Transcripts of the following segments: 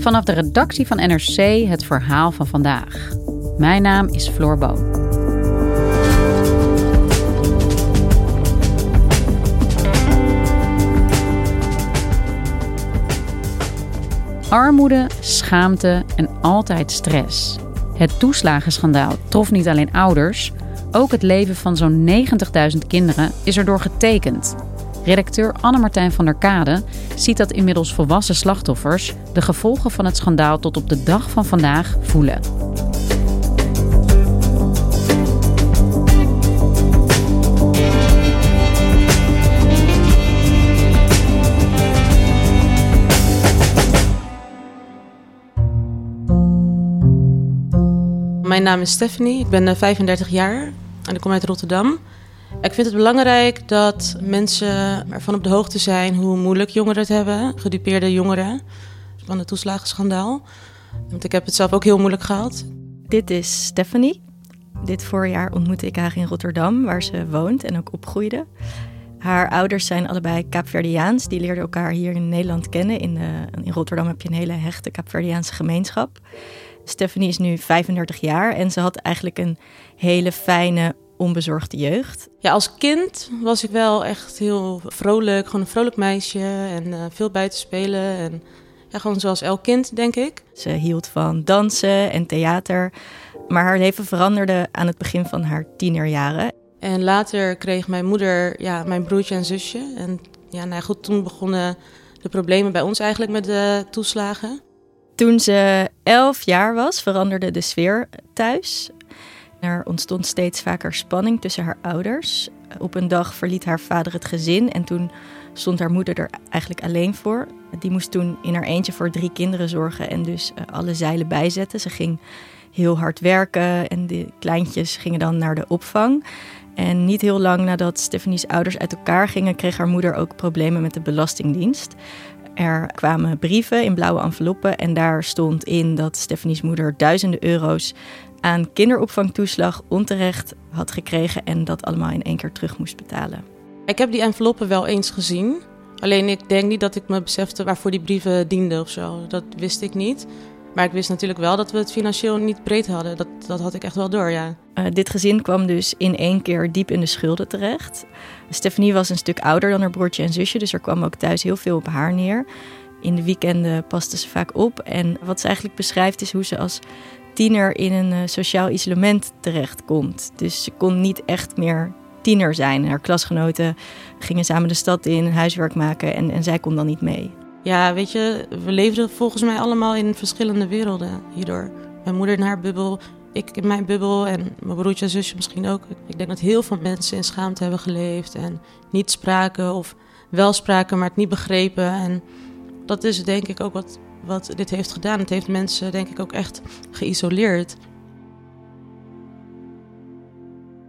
Vanaf de redactie van NRC het verhaal van vandaag. Mijn naam is Floor Boon. Armoede, schaamte en altijd stress. Het toeslagenschandaal trof niet alleen ouders, ook het leven van zo'n 90.000 kinderen is erdoor getekend. Redacteur Anne-Martijn van der Kade ziet dat inmiddels volwassen slachtoffers de gevolgen van het schandaal tot op de dag van vandaag voelen. Mijn naam is Stephanie, ik ben 35 eh, jaar en ik kom uit Rotterdam. Ik vind het belangrijk dat mensen ervan op de hoogte zijn hoe moeilijk jongeren het hebben, gedupeerde jongeren, van het toeslagenschandaal. Want ik heb het zelf ook heel moeilijk gehad. Dit is Stephanie. Dit voorjaar ontmoette ik haar in Rotterdam, waar ze woont en ook opgroeide. Haar ouders zijn allebei Kaapverdiaans. Die leerden elkaar hier in Nederland kennen. In, uh, in Rotterdam heb je een hele hechte Kaapverdiaanse gemeenschap. Stephanie is nu 35 jaar en ze had eigenlijk een hele fijne, onbezorgde jeugd. Ja, als kind was ik wel echt heel vrolijk, gewoon een vrolijk meisje en uh, veel buiten spelen. En ja, gewoon zoals elk kind, denk ik. Ze hield van dansen en theater, maar haar leven veranderde aan het begin van haar tienerjaren. En later kreeg mijn moeder ja, mijn broertje en zusje. En ja, nou goed, toen begonnen de problemen bij ons eigenlijk met de toeslagen. Toen ze elf jaar was, veranderde de sfeer thuis. Er ontstond steeds vaker spanning tussen haar ouders. Op een dag verliet haar vader het gezin en toen stond haar moeder er eigenlijk alleen voor. Die moest toen in haar eentje voor drie kinderen zorgen en dus eh, alle zeilen bijzetten. Ze ging heel hard werken en de kleintjes gingen dan naar de opvang. En niet heel lang nadat Stephanie's ouders uit elkaar gingen, kreeg haar moeder ook problemen met de Belastingdienst. Er kwamen brieven in blauwe enveloppen en daar stond in dat Stephanie's moeder duizenden euro's aan kinderopvangtoeslag onterecht had gekregen en dat allemaal in één keer terug moest betalen. Ik heb die enveloppen wel eens gezien. Alleen ik denk niet dat ik me besefte waarvoor die brieven dienden of zo. Dat wist ik niet. Maar ik wist natuurlijk wel dat we het financieel niet breed hadden. Dat, dat had ik echt wel door, ja. Uh, dit gezin kwam dus in één keer diep in de schulden terecht. Stephanie was een stuk ouder dan haar broertje en zusje, dus er kwam ook thuis heel veel op haar neer. In de weekenden paste ze vaak op. En wat ze eigenlijk beschrijft is hoe ze als tiener in een uh, sociaal isolement terechtkomt. Dus ze kon niet echt meer tiener zijn. Haar klasgenoten gingen samen de stad in, huiswerk maken en, en zij kon dan niet mee. Ja, weet je, we leefden volgens mij allemaal in verschillende werelden hierdoor. Mijn moeder in haar bubbel, ik in mijn bubbel en mijn broertje en zusje misschien ook. Ik denk dat heel veel mensen in schaamte hebben geleefd en niet spraken of wel spraken, maar het niet begrepen. En dat is denk ik ook wat, wat dit heeft gedaan. Het heeft mensen denk ik ook echt geïsoleerd.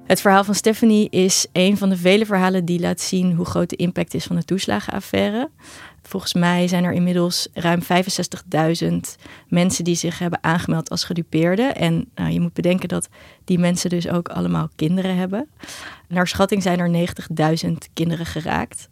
Het verhaal van Stephanie is een van de vele verhalen die laat zien hoe groot de impact is van de toeslagenaffaire. Volgens mij zijn er inmiddels ruim 65.000 mensen die zich hebben aangemeld als gedupeerde. En nou, je moet bedenken dat die mensen dus ook allemaal kinderen hebben. Naar schatting zijn er 90.000 kinderen geraakt.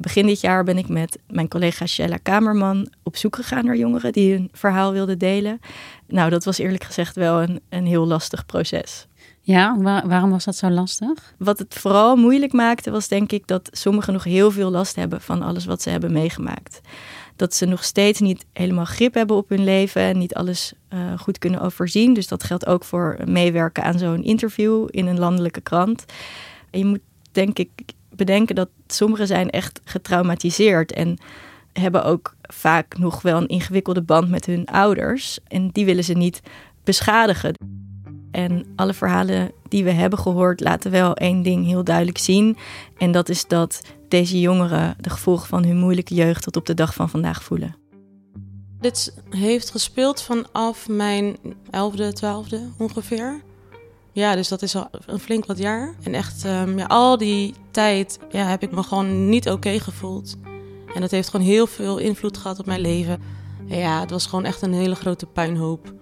Begin dit jaar ben ik met mijn collega Shella Kamerman op zoek gegaan naar jongeren die hun verhaal wilden delen. Nou, dat was eerlijk gezegd wel een, een heel lastig proces. Ja, waarom was dat zo lastig? Wat het vooral moeilijk maakte, was denk ik dat sommigen nog heel veel last hebben van alles wat ze hebben meegemaakt. Dat ze nog steeds niet helemaal grip hebben op hun leven en niet alles uh, goed kunnen overzien. Dus dat geldt ook voor meewerken aan zo'n interview in een landelijke krant. Je moet denk ik bedenken dat sommigen zijn echt getraumatiseerd en hebben ook vaak nog wel een ingewikkelde band met hun ouders. En die willen ze niet beschadigen. En alle verhalen die we hebben gehoord laten wel één ding heel duidelijk zien. En dat is dat deze jongeren de gevolgen van hun moeilijke jeugd tot op de dag van vandaag voelen. Dit heeft gespeeld vanaf mijn 11e, 12e ongeveer. Ja, dus dat is al een flink wat jaar. En echt, um, ja, al die tijd ja, heb ik me gewoon niet oké gevoeld. En dat heeft gewoon heel veel invloed gehad op mijn leven. Ja, het was gewoon echt een hele grote puinhoop.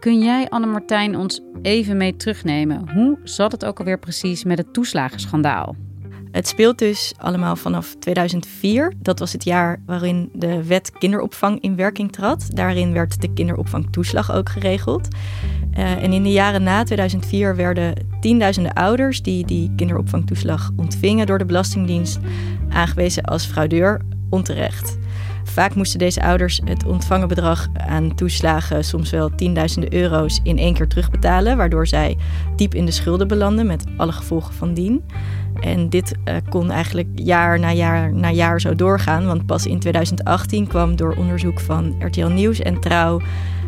Kun jij, Anne-Martijn, ons even mee terugnemen? Hoe zat het ook alweer precies met het toeslagenschandaal? Het speelt dus allemaal vanaf 2004. Dat was het jaar waarin de wet kinderopvang in werking trad. Daarin werd de kinderopvangtoeslag ook geregeld. Uh, en in de jaren na 2004 werden tienduizenden ouders die die kinderopvangtoeslag ontvingen door de Belastingdienst aangewezen als fraudeur onterecht. Vaak moesten deze ouders het ontvangen bedrag aan toeslagen, soms wel tienduizenden euro's, in één keer terugbetalen, waardoor zij diep in de schulden belanden met alle gevolgen van dien. En dit uh, kon eigenlijk jaar na jaar na jaar zo doorgaan, want pas in 2018 kwam door onderzoek van RTL Nieuws en Trouw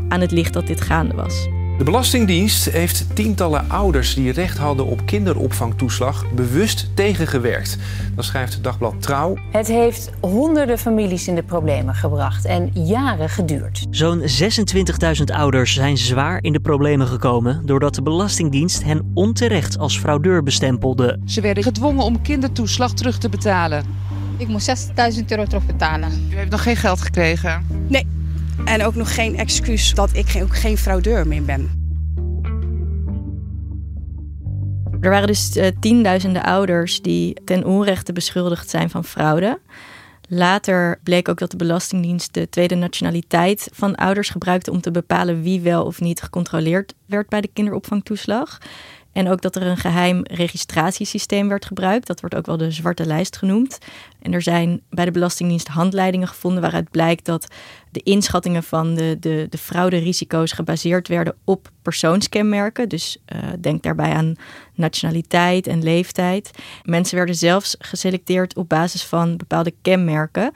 aan het licht dat dit gaande was. De Belastingdienst heeft tientallen ouders die recht hadden op kinderopvangtoeslag bewust tegengewerkt. Dat schrijft het dagblad Trouw. Het heeft honderden families in de problemen gebracht en jaren geduurd. Zo'n 26.000 ouders zijn zwaar in de problemen gekomen doordat de Belastingdienst hen onterecht als fraudeur bestempelde. Ze werden gedwongen om kindertoeslag terug te betalen. Ik moest 60.000 euro terugbetalen. U heeft nog geen geld gekregen? Nee. En ook nog geen excuus dat ik ook geen fraudeur meer ben. Er waren dus uh, tienduizenden ouders die ten onrechte beschuldigd zijn van fraude. Later bleek ook dat de Belastingdienst de tweede nationaliteit van ouders gebruikte om te bepalen wie wel of niet gecontroleerd werd bij de kinderopvangtoeslag. En ook dat er een geheim registratiesysteem werd gebruikt. Dat wordt ook wel de zwarte lijst genoemd. En er zijn bij de Belastingdienst handleidingen gevonden waaruit blijkt dat de inschattingen van de, de, de frauderisico's gebaseerd werden op persoonskenmerken. Dus uh, denk daarbij aan nationaliteit en leeftijd. Mensen werden zelfs geselecteerd op basis van bepaalde kenmerken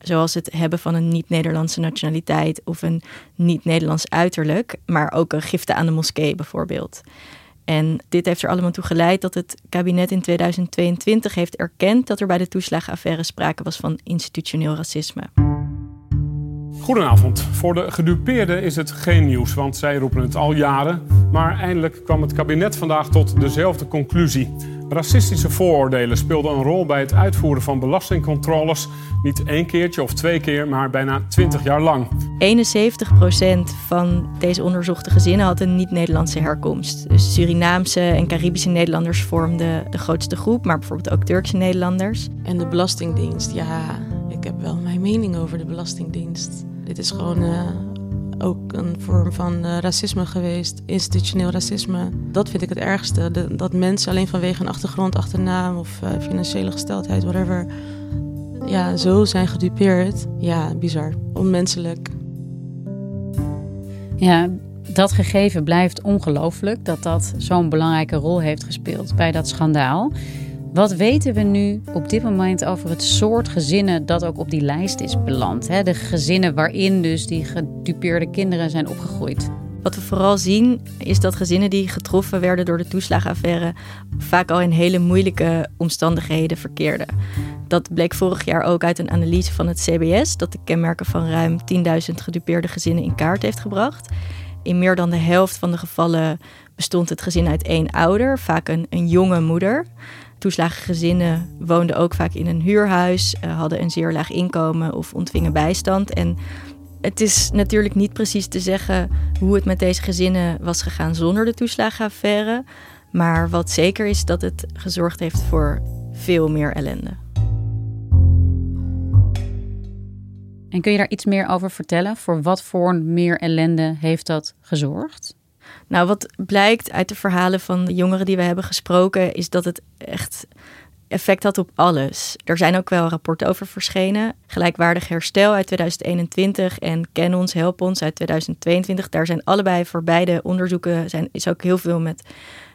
zoals het hebben van een niet-Nederlandse nationaliteit of een niet-Nederlands uiterlijk, maar ook een gifte aan de moskee bijvoorbeeld. En dit heeft er allemaal toe geleid dat het kabinet in 2022 heeft erkend dat er bij de toeslagenaffaire sprake was van institutioneel racisme. Goedenavond. Voor de gedupeerden is het geen nieuws, want zij roepen het al jaren. Maar eindelijk kwam het kabinet vandaag tot dezelfde conclusie. Racistische vooroordelen speelden een rol bij het uitvoeren van belastingcontroles. Niet één keertje of twee keer, maar bijna twintig jaar lang. 71% van deze onderzochte gezinnen had een niet-Nederlandse herkomst. Dus Surinaamse en Caribische Nederlanders vormden de grootste groep, maar bijvoorbeeld ook Turkse Nederlanders. En de Belastingdienst, ja, ik heb wel mijn mening over de Belastingdienst. Dit is gewoon uh, ook een vorm van uh, racisme geweest, institutioneel racisme. Dat vind ik het ergste. Dat mensen alleen vanwege een achtergrond, achternaam of uh, financiële gesteldheid, whatever, ja, zo zijn gedupeerd. Ja, bizar. Onmenselijk. Ja, dat gegeven blijft ongelooflijk dat dat zo'n belangrijke rol heeft gespeeld bij dat schandaal. Wat weten we nu op dit moment over het soort gezinnen dat ook op die lijst is beland? Hè? De gezinnen waarin dus die gedupeerde kinderen zijn opgegroeid. Wat we vooral zien is dat gezinnen die getroffen werden door de toeslagenaffaire vaak al in hele moeilijke omstandigheden verkeerden. Dat bleek vorig jaar ook uit een analyse van het CBS, dat de kenmerken van ruim 10.000 gedupeerde gezinnen in kaart heeft gebracht. In meer dan de helft van de gevallen bestond het gezin uit één ouder, vaak een, een jonge moeder. Toeslagengezinnen woonden ook vaak in een huurhuis, uh, hadden een zeer laag inkomen of ontvingen bijstand. En het is natuurlijk niet precies te zeggen hoe het met deze gezinnen was gegaan zonder de toeslagenaffaire. Maar wat zeker is dat het gezorgd heeft voor veel meer ellende. En kun je daar iets meer over vertellen? Voor wat voor meer ellende heeft dat gezorgd? Nou, wat blijkt uit de verhalen van de jongeren die we hebben gesproken, is dat het echt effect had op alles. Er zijn ook wel rapporten over verschenen. Gelijkwaardig herstel uit 2021 en Ken ons, Help ons uit 2022. Daar zijn allebei voor beide onderzoeken zijn, is ook heel veel met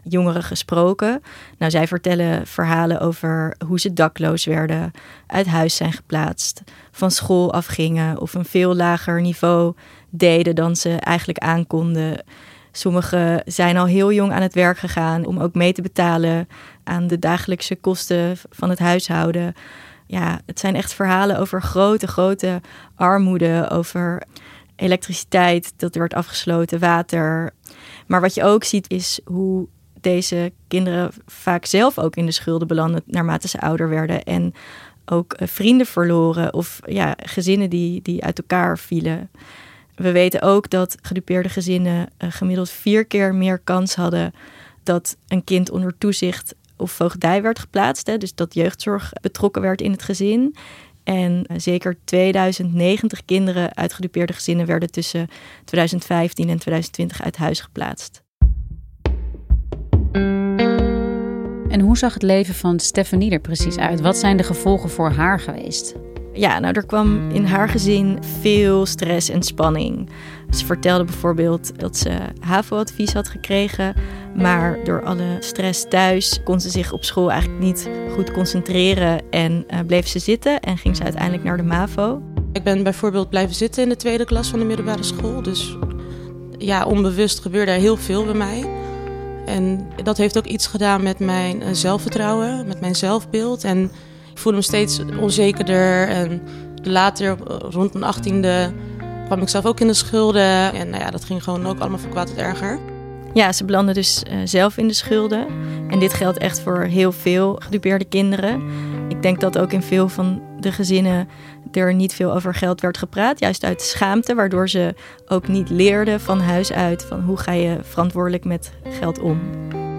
jongeren gesproken. Nou, zij vertellen verhalen over hoe ze dakloos werden, uit huis zijn geplaatst, van school afgingen of een veel lager niveau deden dan ze eigenlijk aankonden Sommigen zijn al heel jong aan het werk gegaan om ook mee te betalen aan de dagelijkse kosten van het huishouden. Ja, het zijn echt verhalen over grote, grote armoede, over elektriciteit dat wordt afgesloten, water. Maar wat je ook ziet is hoe deze kinderen vaak zelf ook in de schulden belanden naarmate ze ouder werden. En ook eh, vrienden verloren of ja, gezinnen die, die uit elkaar vielen. We weten ook dat gedupeerde gezinnen uh, gemiddeld vier keer meer kans hadden dat een kind onder toezicht of voogdij werd geplaatst. Dus dat jeugdzorg betrokken werd in het gezin. En uh, zeker 2090 kinderen uit gedupeerde gezinnen werden tussen 2015 en 2020 uit huis geplaatst. En hoe zag het leven van Stephanie er precies uit? Wat zijn de gevolgen voor haar geweest? Ja, nou, er kwam in haar gezin veel stress en spanning. Ze vertelde bijvoorbeeld dat ze HAVO-advies had gekregen, maar door alle stress thuis kon ze zich op school eigenlijk niet goed concentreren en uh, bleef ze zitten en ging ze uiteindelijk naar de MAVO. Ik ben bijvoorbeeld blijven zitten in de tweede klas van de middelbare school, dus ja, onbewust gebeurde er heel veel bij mij. En dat heeft ook iets gedaan met mijn eh, zelfvertrouwen, met mijn zelfbeeld. En ik voelde me steeds onzekerder. En later, rond mijn achttiende, kwam ik zelf ook in de schulden. En nou ja, dat ging gewoon ook allemaal van kwaad tot erger. Ja, ze belanden dus uh, zelf in de schulden. En dit geldt echt voor heel veel gedupeerde kinderen. Ik denk dat ook in veel van de gezinnen er niet veel over geld werd gepraat. Juist uit schaamte, waardoor ze ook niet leerden van huis uit... van hoe ga je verantwoordelijk met geld om.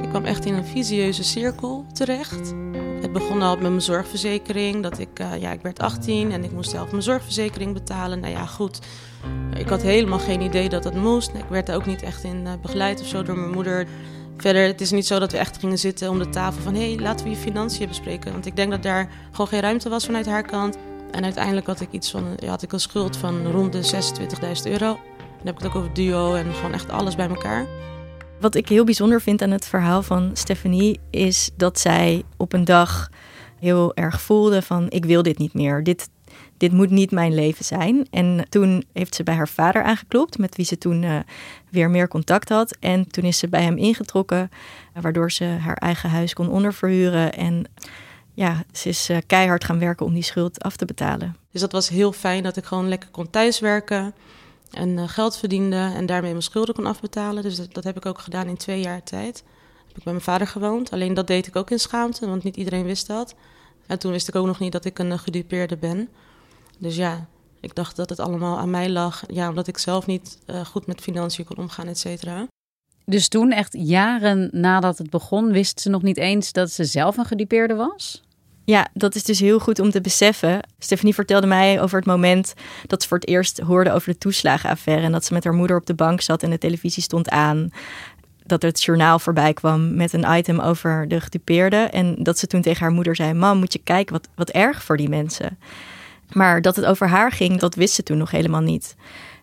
Ik kwam echt in een visieuze cirkel terecht. Het begon al met mijn zorgverzekering. Dat ik, uh, ja, ik werd 18 en ik moest zelf mijn zorgverzekering betalen. Nou ja, goed. Ik had helemaal geen idee dat dat moest. Ik werd er ook niet echt in uh, begeleid of zo door mijn moeder. Verder, het is niet zo dat we echt gingen zitten om de tafel van... hé, hey, laten we je financiën bespreken. Want ik denk dat daar gewoon geen ruimte was vanuit haar kant. En uiteindelijk had ik iets van, ja, had ik een schuld van rond de 26.000 euro. Dan heb ik het ook over duo en gewoon echt alles bij elkaar. Wat ik heel bijzonder vind aan het verhaal van Stephanie is dat zij op een dag heel erg voelde van ik wil dit niet meer. Dit, dit moet niet mijn leven zijn. En toen heeft ze bij haar vader aangeklopt, met wie ze toen uh, weer meer contact had. En toen is ze bij hem ingetrokken, waardoor ze haar eigen huis kon onderverhuren. En ja, ze is uh, keihard gaan werken om die schuld af te betalen. Dus dat was heel fijn dat ik gewoon lekker kon thuiswerken en uh, geld verdiende en daarmee mijn schulden kon afbetalen. Dus dat, heb ik ook gedaan in twee jaar tijd. Heb ik bij mijn vader gewoond. Alleen dat deed ik ook in schaamte, want niet iedereen wist dat. En toen wist ik ook nog niet dat ik een uh, gedupeerde ben. Dus ja, ik dacht dat het allemaal aan mij lag. Ja, omdat ik zelf niet goed met financiën kon omgaan, et cetera. Dus toen, echt jaren nadat het begon, wist ze nog niet eens dat ze zelf een gedupeerde was? Ja, dat is dus heel goed om te beseffen. Stephanie vertelde mij over het moment dat ze voor het eerst hoorde over de toeslagenaffaire. En dat ze met haar moeder op de bank zat en de televisie stond aan. Dat er het journaal voorbij kwam met een item over de gedupeerden. En dat ze toen tegen haar moeder zei: Mam, moet je kijken, wat, wat erg voor die mensen. Maar dat het over haar ging, dat wist ze toen nog helemaal niet.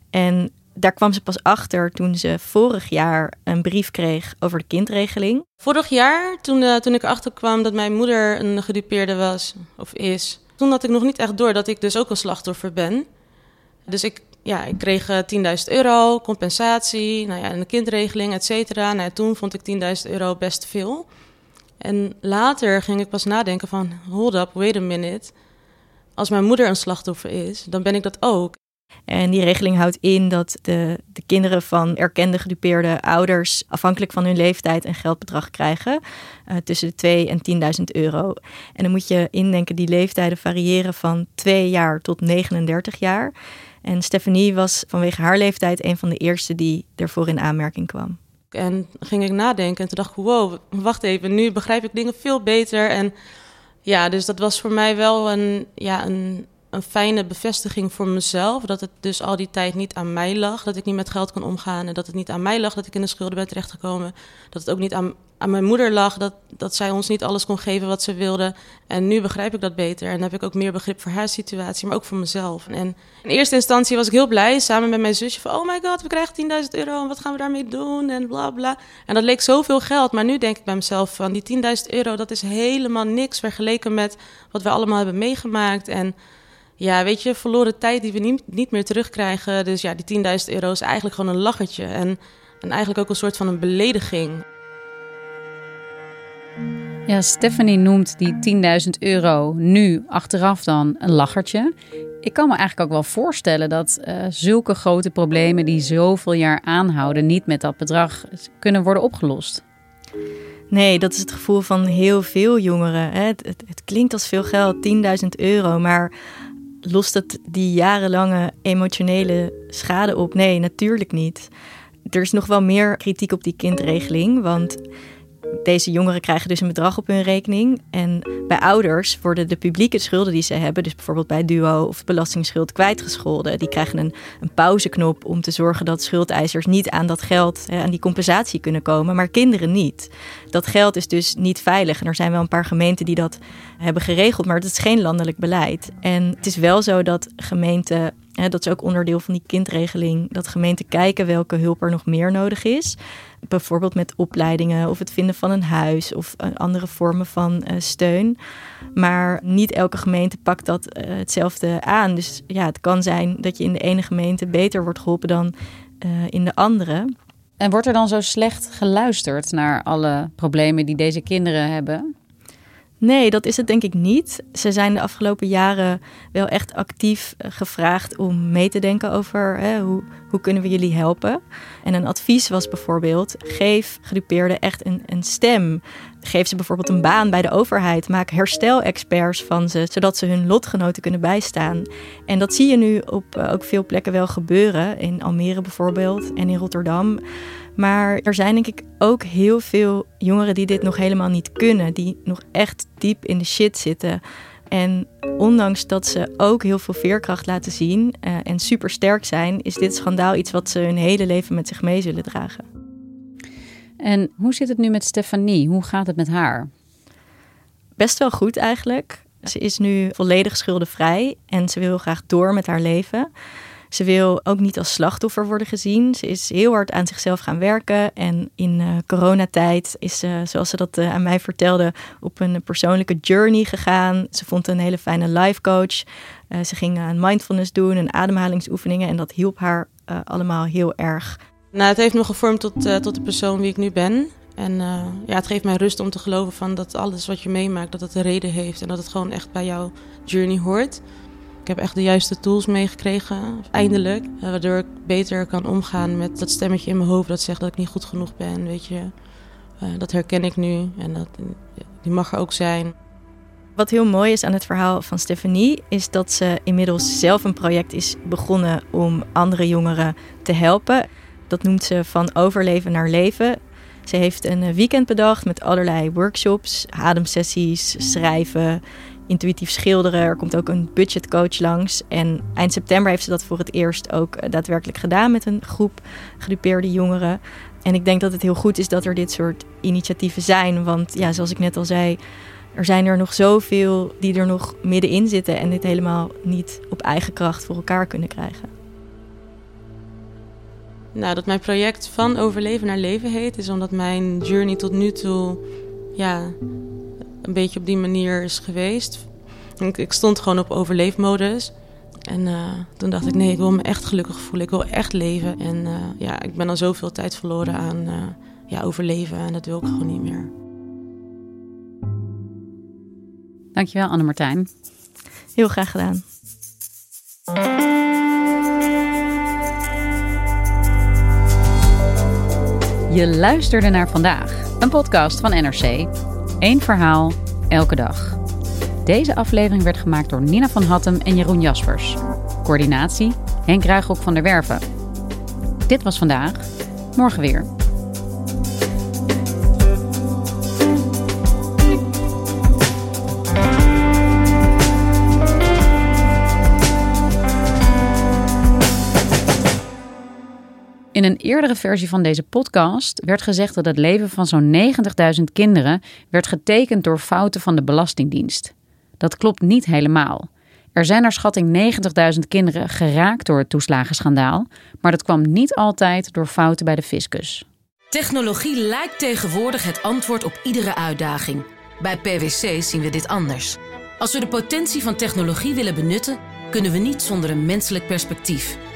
En daar kwam ze pas achter toen ze vorig jaar een brief kreeg over de kindregeling. Vorig jaar, toen, uh, toen ik achterkwam dat mijn moeder een gedupeerde was, of is, toen had ik nog niet echt door dat ik dus ook een slachtoffer ben. Dus ik, ja, ik kreeg uh, 10.000 euro, compensatie, nou ja, een kindregeling, et cetera. Nou, toen vond ik 10.000 euro best veel. En later ging ik pas nadenken van, hold up, wait a minute. Als mijn moeder een slachtoffer is, dan ben ik dat ook. En die regeling houdt in dat de, de kinderen van erkende gedupeerde ouders afhankelijk van hun leeftijd een geldbedrag krijgen uh, tussen de 2 en 10.000 euro. En dan moet je indenken, die leeftijden variëren van 2 jaar tot 39 jaar. En Stephanie was vanwege haar leeftijd een van de eerste die ervoor in aanmerking kwam. En ging ik nadenken en toen dacht ik, wow, wacht even, nu begrijp ik dingen veel beter. En ja, dus dat was voor mij wel een, ja, een, een fijne bevestiging voor mezelf. Dat het dus al die tijd niet aan mij lag. Dat ik niet met geld kon omgaan. En dat het niet aan mij lag dat ik in de schulden ben terechtgekomen. Dat het ook niet aan, aan mijn moeder lag. Dat, dat zij ons niet alles kon geven wat ze wilde. En nu begrijp ik dat beter. En heb ik ook meer begrip voor haar situatie. Maar ook voor mezelf. En in eerste instantie was ik heel blij. Samen met mijn zusje. Van oh my god, we krijgen 10.000 euro. En wat gaan we daarmee doen? En bla bla. En dat leek zoveel geld. Maar nu denk ik bij mezelf van die 10.000 euro. Dat is helemaal niks vergeleken met wat we allemaal hebben meegemaakt. En ja, weet je, verloren tijd die we niet, niet meer terugkrijgen. Dus ja, die 10.000 euro is eigenlijk gewoon een lachertje. En En eigenlijk ook een soort van een belediging. Ja, Stephanie noemt die 10.000 euro nu achteraf dan een lachertje. Ik kan me eigenlijk ook wel voorstellen dat uh, zulke grote problemen die zoveel jaar aanhouden, niet met dat bedrag kunnen worden opgelost. Nee, dat is het gevoel van heel veel jongeren. Het, het, het klinkt als veel geld, 10.000 euro, maar lost het die jarenlange emotionele schade op? Nee, natuurlijk niet. Er is nog wel meer kritiek op die kindregeling, want deze jongeren krijgen dus een bedrag op hun rekening. En bij ouders worden de publieke schulden die ze hebben, dus bijvoorbeeld bij duo of belastingsschuld, kwijtgescholden. Die krijgen een, een pauzeknop om te zorgen dat schuldeisers niet aan dat geld, aan die compensatie kunnen komen, maar kinderen niet. Dat geld is dus niet veilig. En er zijn wel een paar gemeenten die dat hebben geregeld, maar het is geen landelijk beleid. En het is wel zo dat gemeenten dat is ook onderdeel van die kindregeling. Dat gemeenten kijken welke hulp er nog meer nodig is. Bijvoorbeeld met opleidingen of het vinden van een huis of eh, andere vormen van uh, steun. Maar niet elke gemeente pakt dat uh, hetzelfde aan. Dus ja, het kan zijn dat je in de ene gemeente beter wordt geholpen dan in de andere. En wordt er dan zo slecht geluisterd naar alle problemen die deze kinderen hebben? Nee, dat is het denk ik niet. Ze zijn de afgelopen jaren wel echt actief eh, gevraagd om mee te denken over hè, hoe, hoe kunnen we jullie helpen. En een advies was bijvoorbeeld: geef gedupeerden echt een, een stem. Geef ze bijvoorbeeld een baan bij de overheid. Maak herstelexperts van ze, zodat ze hun lotgenoten kunnen bijstaan. En dat zie je nu op uh, ook veel plekken wel gebeuren. In Almere bijvoorbeeld en in Rotterdam. Maar er zijn denk ik ook heel veel jongeren die dit nog helemaal niet kunnen. Die nog echt diep in de shit zitten. En ondanks dat ze ook heel veel veerkracht laten zien uh, en super sterk zijn, is dit schandaal iets wat ze hun hele leven met zich mee zullen dragen. En hoe zit het nu met Stefanie? Hoe gaat het met haar? Best wel goed eigenlijk. Ze is nu volledig schuldenvrij en ze wil graag door met haar leven. Ze wil ook niet als slachtoffer worden gezien. Ze is heel hard aan zichzelf gaan werken. En in uh, coronatijd is ze, zoals ze dat uh, aan mij vertelde, op een persoonlijke journey gegaan. Ze vond een hele fijne life coach. Uh, ze ging aan mindfulness doen en ademhalingsoefeningen. En dat hielp haar allemaal heel erg. Nou, het heeft me gevormd tot, tot de persoon wie ik nu ben. En ja, het geeft mij rust om te geloven van dat alles wat je meemaakt, dat het een reden heeft. En dat het gewoon echt bij jouw journey hoort. Ik heb echt de juiste tools meegekregen, eindelijk. Eh, waardoor ik beter kan omgaan met dat stemmetje in mijn hoofd dat zegt dat ik niet goed genoeg ben, weet je. Uh, dat herken ik nu en dat, die mag er ook zijn. Wat heel mooi is aan het verhaal van Stephanie, is dat ze inmiddels zelf een project is begonnen om andere jongeren te helpen. Dat noemt ze van overleven naar leven. Ze heeft een weekend bedacht met allerlei workshops, ademsessies, schrijven, intuïtief schilderen. Er komt ook een budgetcoach langs. En eind september heeft ze dat voor het eerst ook eh, daadwerkelijk gedaan met een groep gedupeerde jongeren. En ik denk dat het heel goed is dat er dit soort initiatieven zijn. Want ja, zoals ik net al zei, er zijn er nog zoveel die er nog middenin zitten en dit helemaal niet op eigen kracht voor elkaar kunnen krijgen. Nou, dat mijn project van overleven naar leven heet, is omdat mijn journey tot nu toe ja, een beetje op die manier is geweest. Ik, ik stond gewoon op overleefmodus. En uh, toen dacht ik, nee, ik wil me echt gelukkig voelen. Ik wil echt leven. En uh, ja, ik ben al zoveel tijd verloren aan uh, ja, overleven. En dat wil ik gewoon niet meer. Dankjewel, Anne-Martijn. Heel graag gedaan. Je luisterde naar vandaag, een podcast van NRC. Eén verhaal, elke dag. Deze aflevering werd gemaakt door Nina van Hattem en Jeroen Jaspers. Coördinatie Henk Ruigrok van der Werven. Dit was vandaag, morgen weer. In een eerdere versie van deze podcast werd gezegd dat het leven van zo'n 90.000 kinderen werd getekend door fouten van de Belastingdienst. Dat klopt niet helemaal. Er zijn naar schatting 90.000 kinderen geraakt door het toeslagenschandaal, maar dat kwam niet altijd door fouten bij de fiscus. Technologie lijkt tegenwoordig het antwoord op iedere uitdaging. Bij PwC zien we dit anders. Als we de potentie van technologie willen benutten, kunnen we niet zonder een menselijk perspectief.